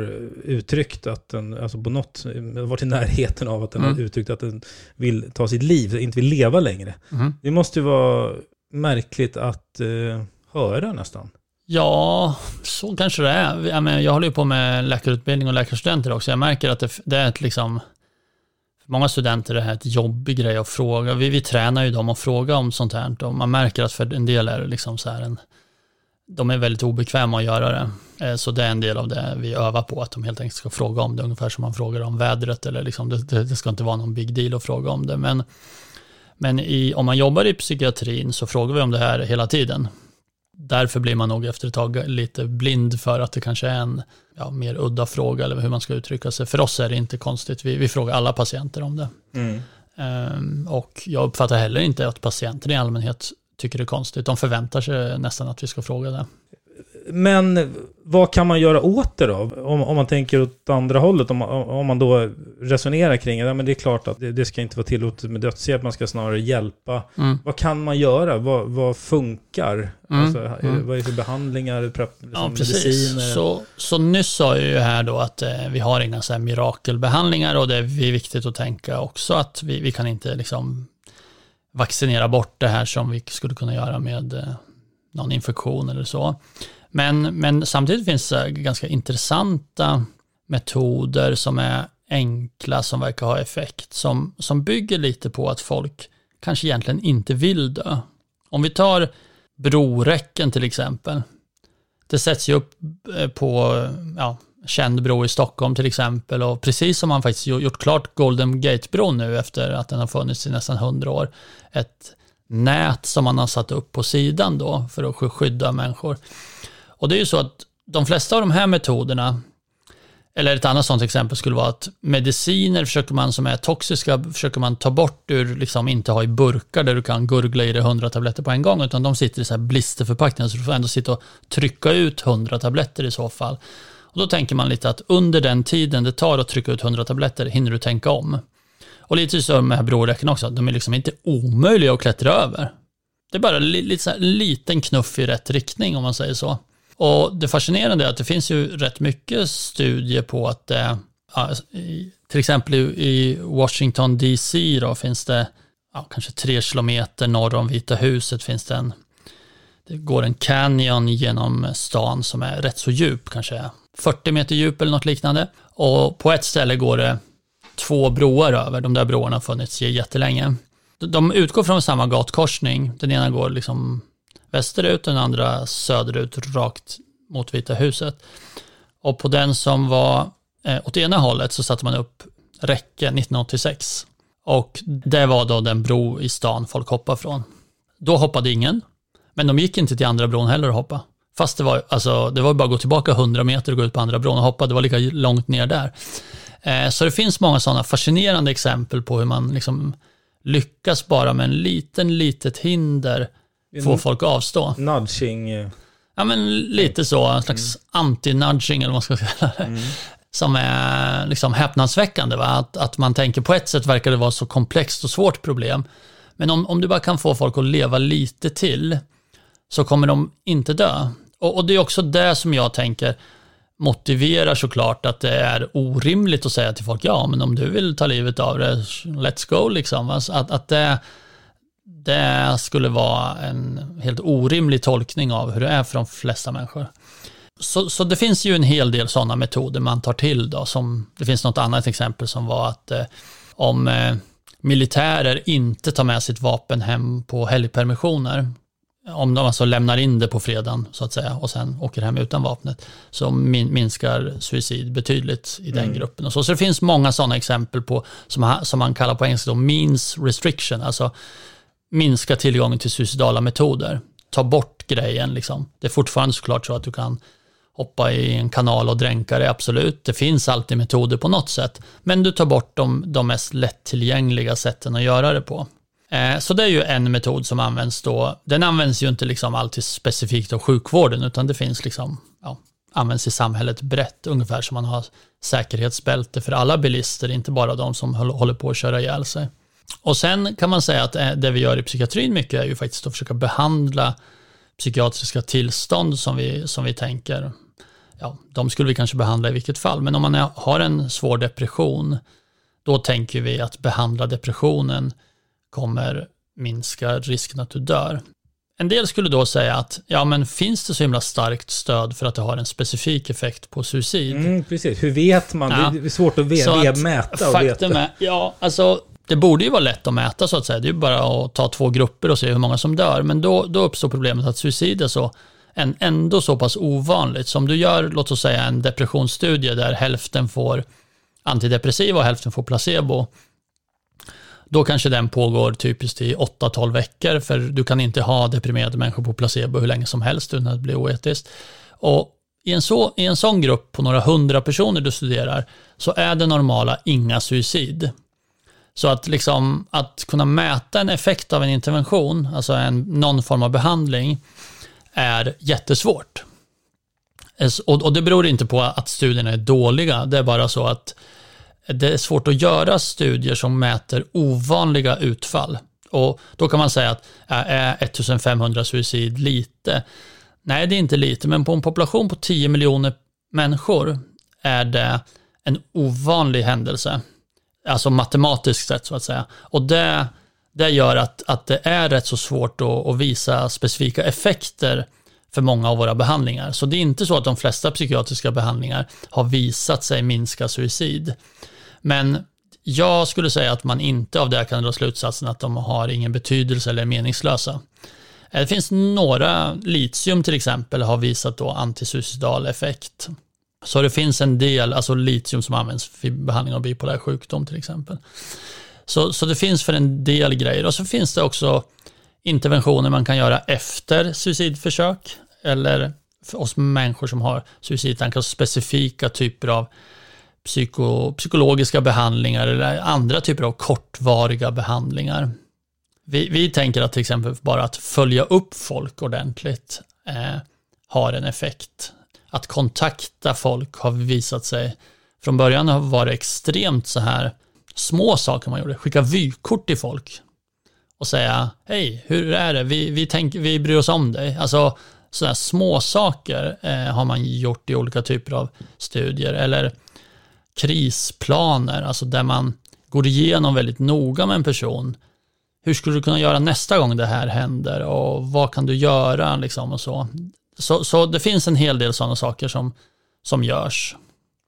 uttryckt att den, alltså på något, varit i närheten av att den mm. har uttryckt att den vill ta sitt liv, inte vill leva längre. Mm. Det måste ju vara märkligt att uh, höra nästan. Ja, så kanske det är. Jag, menar, jag håller ju på med läkarutbildning och läkarstudenter också. Jag märker att det, det är ett liksom, för många studenter är det här ett jobbig grej att fråga. Vi, vi tränar ju dem att fråga om sånt här. Och man märker att för en del är det liksom så här en, de är väldigt obekväma att göra det. Eh, så det är en del av det vi övar på, att de helt enkelt ska fråga om det, ungefär som man frågar om vädret, eller liksom, det, det ska inte vara någon big deal att fråga om det. Men, men i, om man jobbar i psykiatrin så frågar vi om det här hela tiden. Därför blir man nog efter ett tag lite blind för att det kanske är en ja, mer udda fråga, eller hur man ska uttrycka sig. För oss är det inte konstigt, vi, vi frågar alla patienter om det. Mm. Um, och jag uppfattar heller inte att patienter i allmänhet tycker det är konstigt. De förväntar sig nästan att vi ska fråga det. Men vad kan man göra åt det då? Om, om man tänker åt andra hållet, om, om man då resonerar kring det, men det är klart att det, det ska inte vara tillåtet med dödshjälp, man ska snarare hjälpa. Mm. Vad kan man göra? Vad, vad funkar? Mm. Alltså, mm. Vad är det för behandlingar, liksom ja, mediciner? Så, så nyss sa jag ju här då att eh, vi har inga så här mirakelbehandlingar och det är viktigt att tänka också att vi, vi kan inte liksom vaccinera bort det här som vi skulle kunna göra med eh, någon infektion eller så. Men, men samtidigt finns det ganska intressanta metoder som är enkla, som verkar ha effekt, som, som bygger lite på att folk kanske egentligen inte vill dö. Om vi tar broräcken till exempel. Det sätts ju upp eh, på ja, känd bro i Stockholm till exempel och precis som man faktiskt gjort klart Golden Gate-bron nu efter att den har funnits i nästan hundra år. Ett nät som man har satt upp på sidan då för att skydda människor. Och det är ju så att de flesta av de här metoderna, eller ett annat sånt exempel skulle vara att mediciner försöker man som är toxiska, försöker man ta bort ur, liksom inte ha i burkar där du kan gurgla i dig 100 tabletter på en gång, utan de sitter i så här blisterförpackningar, så du får ändå sitta och trycka ut 100 tabletter i så fall. Och då tänker man lite att under den tiden det tar att trycka ut 100 tabletter hinner du tänka om. Och lite så med broräcken också, de är liksom inte omöjliga att klättra över. Det är bara lite så här, en liten knuff i rätt riktning om man säger så. Och det fascinerande är att det finns ju rätt mycket studier på att det, ja, alltså, till exempel i Washington DC då finns det ja, kanske tre kilometer norr om Vita huset finns det en, det går en canyon genom stan som är rätt så djup, kanske 40 meter djup eller något liknande. Och på ett ställe går det två broar över, de där broarna har funnits jättelänge. De utgår från samma gatkorsning, den ena går liksom västerut, den andra söderut, rakt mot Vita huset. Och på den som var eh, åt ena hållet så satte man upp räcke 1986. Och det var då den bro i stan folk hoppade från. Då hoppade ingen, men de gick inte till andra bron heller och hoppa. Fast det var, alltså, det var bara att gå tillbaka 100 meter och gå ut på andra bron och hoppa, det var lika långt ner där. Eh, så det finns många sådana fascinerande exempel på hur man liksom lyckas bara med en liten, litet hinder få folk att avstå. Nudging. eh, Ja, men lite så, en slags anti-nudging eller vad man ska kalla det. Som är liksom häpnadsväckande. Va? Att, att man tänker på ett sätt verkar det vara så komplext och svårt problem. Men om, om du bara kan få folk att leva lite till så kommer de inte dö. Och, och det är också det som jag tänker motiverar såklart att det är orimligt att säga till folk, ja men om du vill ta livet av det, let's go liksom. Alltså, att, att det, det skulle vara en helt orimlig tolkning av hur det är för de flesta människor. Så, så det finns ju en hel del sådana metoder man tar till då, som det finns något annat exempel som var att eh, om eh, militärer inte tar med sitt vapen hem på helgpermissioner, om de alltså lämnar in det på fredagen så att säga och sen åker hem utan vapnet, så min, minskar suicid betydligt i den gruppen. Och så, så det finns många sådana exempel på, som, som man kallar på engelska då, means restriction, alltså minska tillgången till suicidala metoder. Ta bort grejen liksom. Det är fortfarande såklart så att du kan hoppa i en kanal och dränka dig, absolut. Det finns alltid metoder på något sätt. Men du tar bort de, de mest lättillgängliga sätten att göra det på. Eh, så det är ju en metod som används då. Den används ju inte liksom alltid specifikt av sjukvården, utan det finns liksom, ja, används i samhället brett, ungefär som man har säkerhetsbälte för alla bilister, inte bara de som håller på att köra ihjäl sig. Och sen kan man säga att eh, det vi gör i psykiatrin mycket är ju faktiskt att försöka behandla psykiatriska tillstånd som vi, som vi tänker, ja, de skulle vi kanske behandla i vilket fall, men om man har en svår depression, då tänker vi att behandla depressionen kommer minska risken att du dör. En del skulle då säga att, ja men finns det så himla starkt stöd för att det har en specifik effekt på suicid? Mm, precis. Hur vet man? Ja. Det är svårt att ve- Så att mäta och faktum veta. är, ja, alltså det borde ju vara lätt att mäta så att säga. Det är ju bara att ta två grupper och se hur många som dör. Men då, då uppstår problemet att suicid är så, en, ändå så pass ovanligt. Så om du gör, låt oss säga en depressionsstudie där hälften får antidepressiva och hälften får placebo. Då kanske den pågår typiskt i 8-12 veckor, för du kan inte ha deprimerade människor på placebo hur länge som helst utan att det blir oetiskt. Och i en, så, I en sån grupp på några hundra personer du studerar så är det normala inga suicid. Så att, liksom, att kunna mäta en effekt av en intervention, alltså en, någon form av behandling, är jättesvårt. Och, och det beror inte på att studierna är dåliga, det är bara så att det är svårt att göra studier som mäter ovanliga utfall. Och då kan man säga att äh, är 1500 suicid lite? Nej, det är inte lite, men på en population på 10 miljoner människor är det en ovanlig händelse. Alltså matematiskt sett så att säga. Och det, det gör att, att det är rätt så svårt att, att visa specifika effekter för många av våra behandlingar. Så det är inte så att de flesta psykiatriska behandlingar har visat sig minska suicid. Men jag skulle säga att man inte av det kan dra slutsatsen att de har ingen betydelse eller är meningslösa. Eh, det finns några, litium till exempel, har visat då antisuicidal effekt. Så det finns en del, alltså litium som används vid behandling av bipolär sjukdom till exempel. Så, så det finns för en del grejer. Och så finns det också interventioner man kan göra efter suicidförsök eller för oss människor som har suicidtankar, specifika typer av psyko, psykologiska behandlingar eller andra typer av kortvariga behandlingar. Vi, vi tänker att till exempel bara att följa upp folk ordentligt eh, har en effekt. Att kontakta folk har visat sig, från början har varit extremt så här små saker man gjorde. Skicka vykort till folk och säga hej, hur är det? Vi, vi, tänk, vi bryr oss om dig. Alltså sådana små saker eh, har man gjort i olika typer av studier. Eller krisplaner, alltså där man går igenom väldigt noga med en person. Hur skulle du kunna göra nästa gång det här händer och vad kan du göra liksom och så. Så, så det finns en hel del sådana saker som, som görs.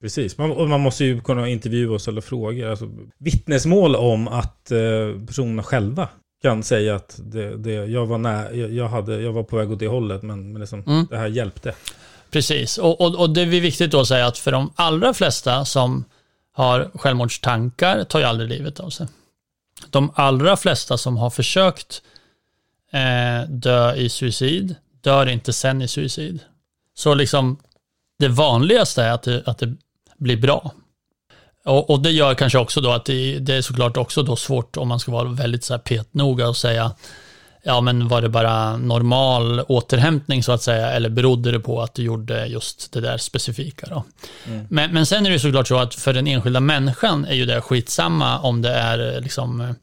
Precis, man, och man måste ju kunna intervjua och ställa frågor. Alltså, vittnesmål om att eh, personerna själva kan säga att det, det, jag, var nä, jag, jag, hade, jag var på väg åt det hållet, men, men liksom, Mm. det här hjälpte. Precis, och, och, och det är viktigt då att säga att för de allra flesta som har självmordstankar tar ju aldrig livet av sig. De allra flesta som har försökt eh, dö i suicid dör inte sen i suicid. Så liksom det vanligaste är att det, att det blir bra. Och, och det gör kanske också då att det, det är såklart också då svårt om man ska vara väldigt så här petnoga och säga ja men var det bara normal återhämtning så att säga, eller berodde det på att du gjorde just det där specifika då? Mm. Men, men sen är det såklart så att för den enskilda människan är ju det skitsamma om det är liksom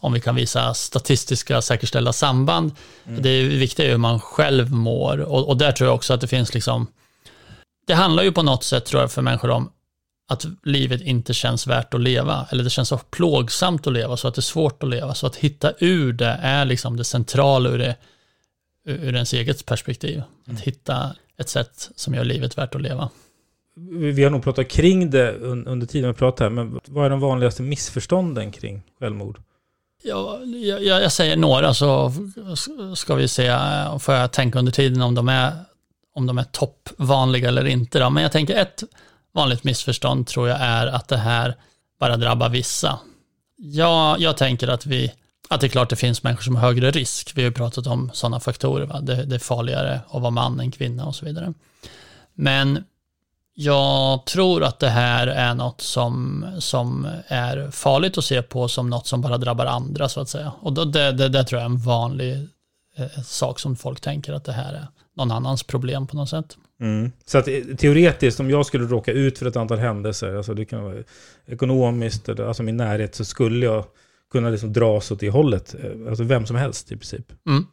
om vi kan visa statistiska säkerställda samband. Mm. Det viktiga är hur man själv mår och, och där tror jag också att det finns liksom, det handlar ju på något sätt tror jag för människor om att livet inte känns värt att leva, eller det känns så plågsamt att leva så att det är svårt att leva. Så att hitta ur det är liksom det centrala ur, det, ur ens eget perspektiv. Att mm. hitta ett sätt som gör livet värt att leva. Vi har nog pratat kring det under tiden vi pratar här, men vad är de vanligaste missförstånden kring självmord? Ja, jag, jag säger några så ska vi se, får jag tänka under tiden om de är, om de är toppvanliga eller inte. Då. Men jag tänker ett vanligt missförstånd tror jag är att det här bara drabbar vissa. Ja, jag tänker att vi att det är klart det finns människor som har högre risk. Vi har ju pratat om sådana faktorer. Va? Det, det är farligare att vara man än kvinna och så vidare. Men jag tror att det här är något som, som är farligt att se på som något som bara drabbar andra så att säga. Och då, det, det, det tror jag är en vanlig eh, sak som folk tänker att det här är någon annans problem på något sätt. Mm. Så att eh, teoretiskt, om jag skulle råka ut för ett antal händelser, alltså det kan vara ekonomiskt, eller alltså min närhet, så skulle jag kunna liksom dras åt det hållet. Eh, alltså vem som helst i princip. Mm.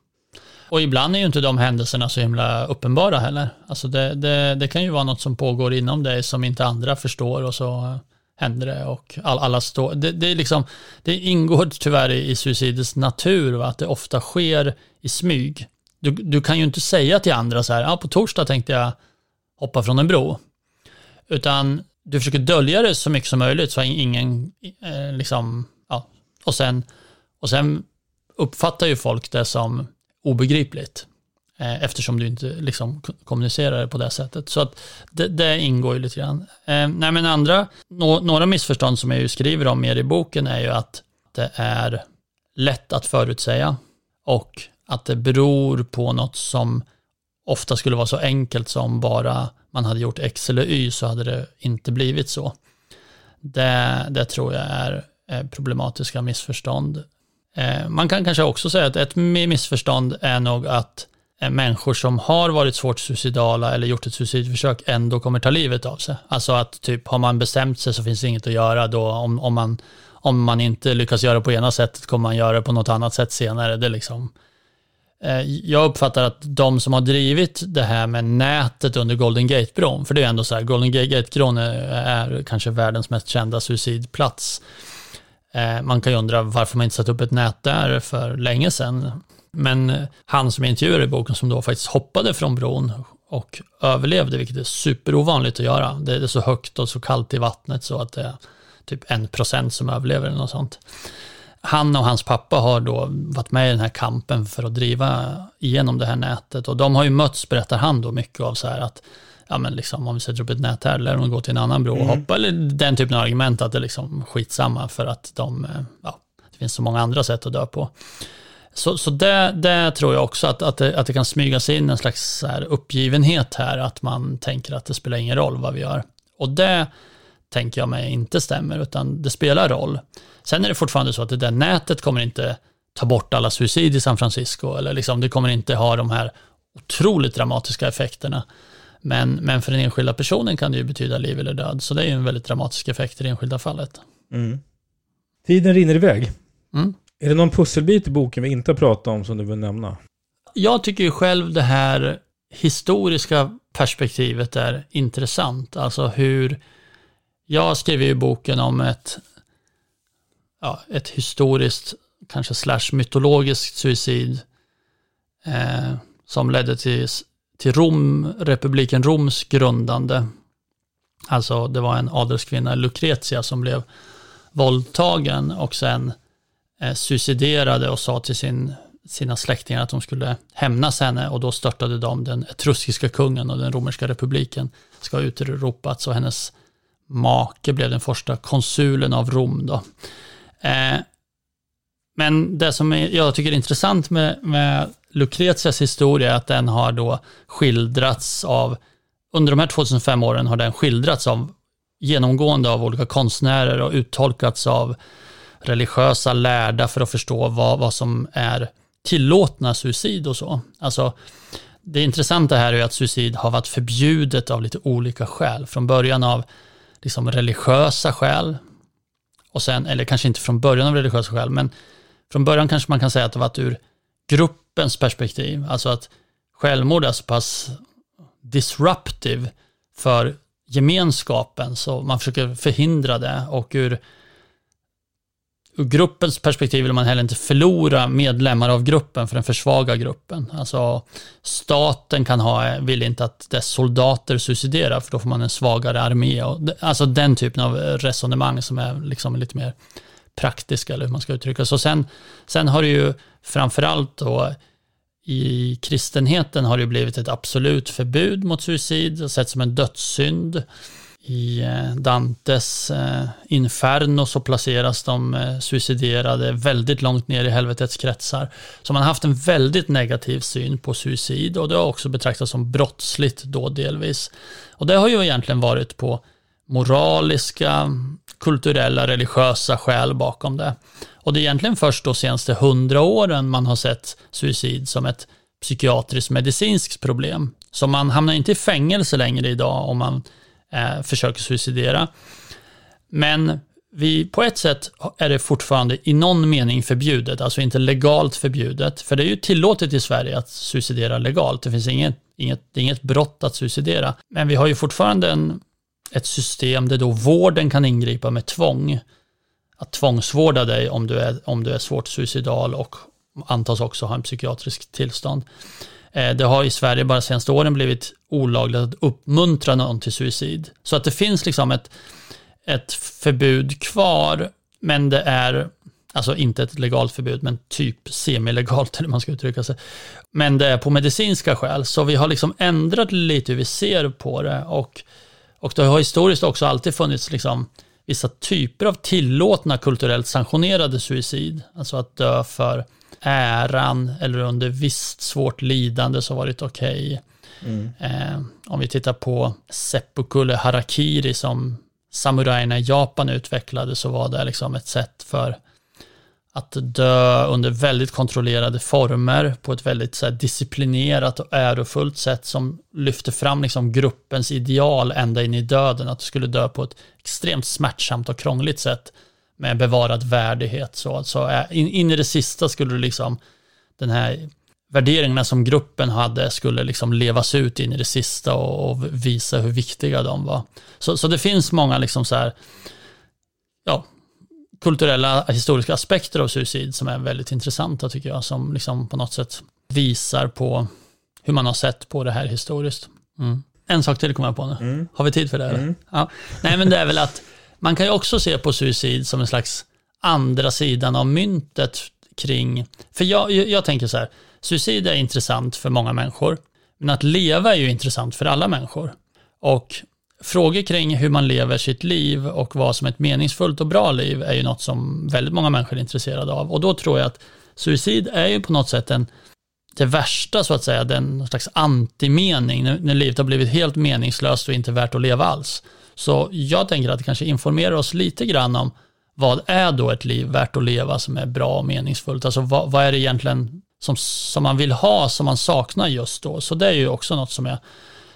Och ibland är ju inte de händelserna så himla uppenbara heller. Alltså det, det, det kan ju vara något som pågår inom dig som inte andra förstår och så händer det och all, alla står... Det, det, är liksom, det ingår tyvärr i, i suicidets natur va? att det ofta sker i smyg. Du, du kan ju inte säga till andra så här, ja på torsdag tänkte jag hoppa från en bro. Utan du försöker dölja det så mycket som möjligt så ingen eh, liksom, ja, och sen, och sen uppfattar ju folk det som obegripligt. Eh, eftersom du inte liksom kommunicerar det på det sättet. Så att det, det ingår ju lite grann. Eh, nej men andra, no, några missförstånd som jag ju skriver om mer i boken är ju att det är lätt att förutsäga och att det beror på något som ofta skulle vara så enkelt som bara man hade gjort X eller Y så hade det inte blivit så. Det, det tror jag är eh, problematiska missförstånd. Eh, man kan kanske också säga att ett missförstånd är nog att eh, människor som har varit svårt suicidala eller gjort ett suicidförsök ändå kommer ta livet av sig. Alltså att typ har man bestämt sig så finns det inget att göra då om, om, man, om man inte lyckas göra på ena sättet kommer man göra det på något annat sätt senare. Det liksom, Eh, jag uppfattar att de som har drivit det här med nätet under Golden Gate-bron, för det är ändå så här, Golden Gate-bron är, kanske världens mest kända suicidplats. Eh, man kan ju undra varför man inte satt upp ett nät där för länge sedan. Men han som intervjuar i boken som då faktiskt hoppade från bron och överlevde, vilket är superovanligt att göra. Det är så högt och så kallt i vattnet så att det är typ en procent som överlever eller något sånt. Han och hans pappa har då varit med i den här kampen för att driva igenom det här nätet och de har ju mötts, berättar han då, mycket av så här att ja men liksom om vi sätter upp ett nät här, lär de gå till en annan bro och mm. hoppa, eller den typen av argument att det är liksom skitsamma för att de, eh, ja, det finns så många andra sätt att dö på. Så, så det, det tror jag också att, att, det, att det kan smygas in en slags här uppgivenhet här, att man tänker att det spelar ingen roll vad vi gör. Och det tänker jag mig inte stämmer, utan det spelar roll. Sen är det fortfarande så att det där nätet kommer inte ta bort alla suicid i San Francisco, eller liksom, det kommer inte ha de här otroligt dramatiska effekterna. Men, men för den enskilda personen kan det ju betyda liv eller död. Så det är ju en väldigt dramatisk effekt i det enskilda fallet. Mm. Tiden rinner iväg. Mm. Är det någon pusselbit i boken vi inte har pratat om som du vill nämna? Jag tycker ju själv det här historiska perspektivet är intressant. Alltså hur, jag skriver ju boken om ett, ja, ett historiskt, kanske slash mytologiskt suicid eh, som ledde till till Rom, republiken Roms grundande. Alltså det var en adelskvinna, Lucretia, som blev våldtagen och sen eh, suiciderade och sa till sin, sina släktingar att de skulle hämnas henne och då störtade de den etruskiska kungen och den romerska republiken ska ha utropats och hennes make blev den första konsulen av Rom då. Eh, men det som jag tycker är intressant med, med Lucretias historia är att den har då skildrats av, under de här 2005 åren har den skildrats av genomgående av olika konstnärer och uttolkats av religiösa lärda för att förstå vad, vad som är tillåtna suicid och så. Alltså, det intressanta här är att suicid har varit förbjudet av lite olika skäl. Från början av liksom religiösa skäl, och sen, eller kanske inte från början av religiösa skäl, men från början kanske man kan säga att det varit ur gruppens perspektiv. Alltså att självmord är så pass disruptive för gemenskapen så man försöker förhindra det och ur, ur gruppens perspektiv vill man heller inte förlora medlemmar av gruppen för den försvagar gruppen. Alltså staten kan ha, vill inte att dess soldater suiciderar för då får man en svagare armé. Och, alltså den typen av resonemang som är liksom lite mer praktiska eller hur man ska uttrycka Så sen, sen har det ju framförallt då i kristenheten har det blivit ett absolut förbud mot suicid, sett som en dödssynd. I eh, Dantes eh, Inferno så placeras de eh, suiciderade väldigt långt ner i helvetets kretsar. Så man har haft en väldigt negativ syn på suicid och det har också betraktats som brottsligt då delvis. Och det har ju egentligen varit på moraliska, kulturella, religiösa skäl bakom det. Och det är egentligen först de senaste hundra åren man har sett suicid som ett psykiatriskt medicinskt problem. Så man hamnar inte i fängelse längre idag om man eh, försöker suicidera. Men vi, på ett sätt är det fortfarande i någon mening förbjudet, alltså inte legalt förbjudet. För det är ju tillåtet i Sverige att suicidera legalt. Det finns inget, inget, det är inget brott att suicidera. Men vi har ju fortfarande en, ett system där då vården kan ingripa med tvång att tvångsvårda dig om du är, om du är svårt suicidal och antas också ha en psykiatrisk tillstånd. Eh, det har i Sverige bara senaste åren blivit olagligt att uppmuntra någon till suicid. Så att det finns liksom ett, ett förbud kvar, men det är Alltså inte ett legalt förbud, men typ semilegalt, eller man ska uttrycka sig. Men det är på medicinska skäl, så vi har liksom ändrat lite hur vi ser på det. Och, och det har historiskt också alltid funnits liksom vissa typer av tillåtna kulturellt sanktionerade suicid. Alltså att dö för äran eller under visst svårt lidande så varit okej. Okay. Mm. Eh, om vi tittar på Seppuku Harakiri som samurajerna i Japan utvecklade så var det liksom ett sätt för att dö under väldigt kontrollerade former på ett väldigt så här, disciplinerat och ärofullt sätt som lyfte fram liksom, gruppens ideal ända in i döden. Att du skulle dö på ett extremt smärtsamt och krångligt sätt med bevarad värdighet. Så, alltså, så in, in i det sista skulle du liksom den här värderingarna som gruppen hade skulle liksom levas ut in i det sista och, och visa hur viktiga de var. Så, så det finns många liksom så här, ja, kulturella, historiska aspekter av suicid som är väldigt intressanta tycker jag, som liksom på något sätt visar på hur man har sett på det här historiskt. Mm. En sak till kommer jag på nu. Mm. Har vi tid för det? Mm. Ja. Nej, men det är väl att man kan ju också se på suicid som en slags andra sidan av myntet kring, för jag, jag, jag tänker så här, suicid är intressant för många människor, men att leva är ju intressant för alla människor. Och frågor kring hur man lever sitt liv och vad som är ett meningsfullt och bra liv är ju något som väldigt många människor är intresserade av. Och då tror jag att suicid är ju på något sätt en, det värsta så att säga, den slags antimening, när, när livet har blivit helt meningslöst och inte värt att leva alls. Så jag tänker att det kanske informerar oss lite grann om vad är då ett liv värt att leva som är bra och meningsfullt? Alltså vad, vad är det egentligen som, som man vill ha som man saknar just då? Så det är ju också något som jag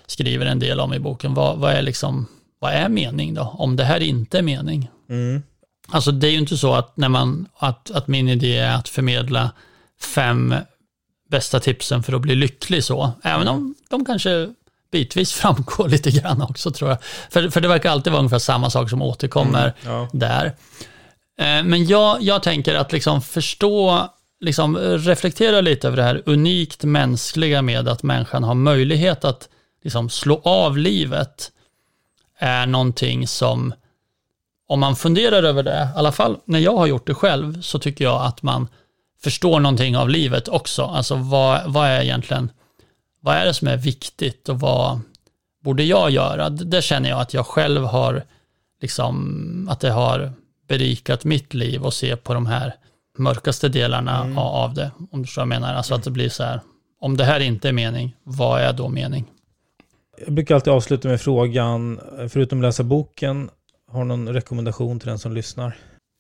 skriver en del om i boken. Vad, vad, är, liksom, vad är mening då? Om det här inte är mening. Mm. Alltså det är ju inte så att, när man, att, att min idé är att förmedla fem bästa tipsen för att bli lycklig så. Även om de kanske bitvis framgår lite grann också tror jag. För, för det verkar alltid vara ungefär samma sak som återkommer mm, ja. där. Eh, men jag, jag tänker att liksom förstå, liksom reflektera lite över det här unikt mänskliga med att människan har möjlighet att liksom slå av livet är någonting som, om man funderar över det, i alla fall när jag har gjort det själv, så tycker jag att man förstår någonting av livet också. Alltså vad, vad är egentligen, vad är det som är viktigt och vad borde jag göra? Det känner jag att jag själv har, liksom, att det har berikat mitt liv och se på de här mörkaste delarna mm. av det, om du förstår vad jag menar. Alltså att det blir så här, om det här inte är mening, vad är då mening? Jag brukar alltid avsluta med frågan, förutom läsa boken, har någon rekommendation till den som lyssnar?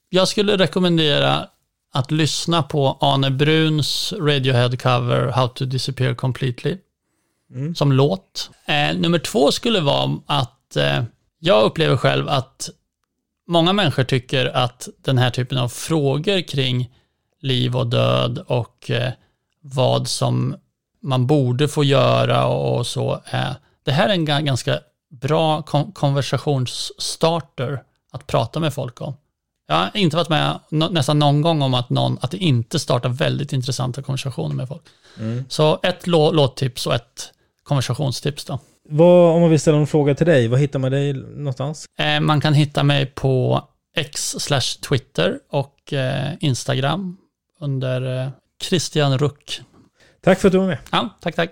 Jag skulle rekommendera att lyssna på Arne Bruns Radiohead-cover How to Disappear Completely som låt. Eh, nummer två skulle vara att eh, jag upplever själv att många människor tycker att den här typen av frågor kring liv och död och eh, vad som man borde få göra och, så. Det här är en ga- ganska bra kon- konversationsstarter att prata med folk om. Jag har inte varit med nästan någon gång om att, någon, att det inte startar väldigt intressanta konversationer med folk. Så ett lå- låttips och ett konversationstips då. Vad, om man vill ställa en fråga till dig, vad hittar man dig någonstans? Eh, man kan hitta mig på X Twitter och eh, Instagram under eh, Christian Ruck. Tack för att du var med. Ja, tack, tack.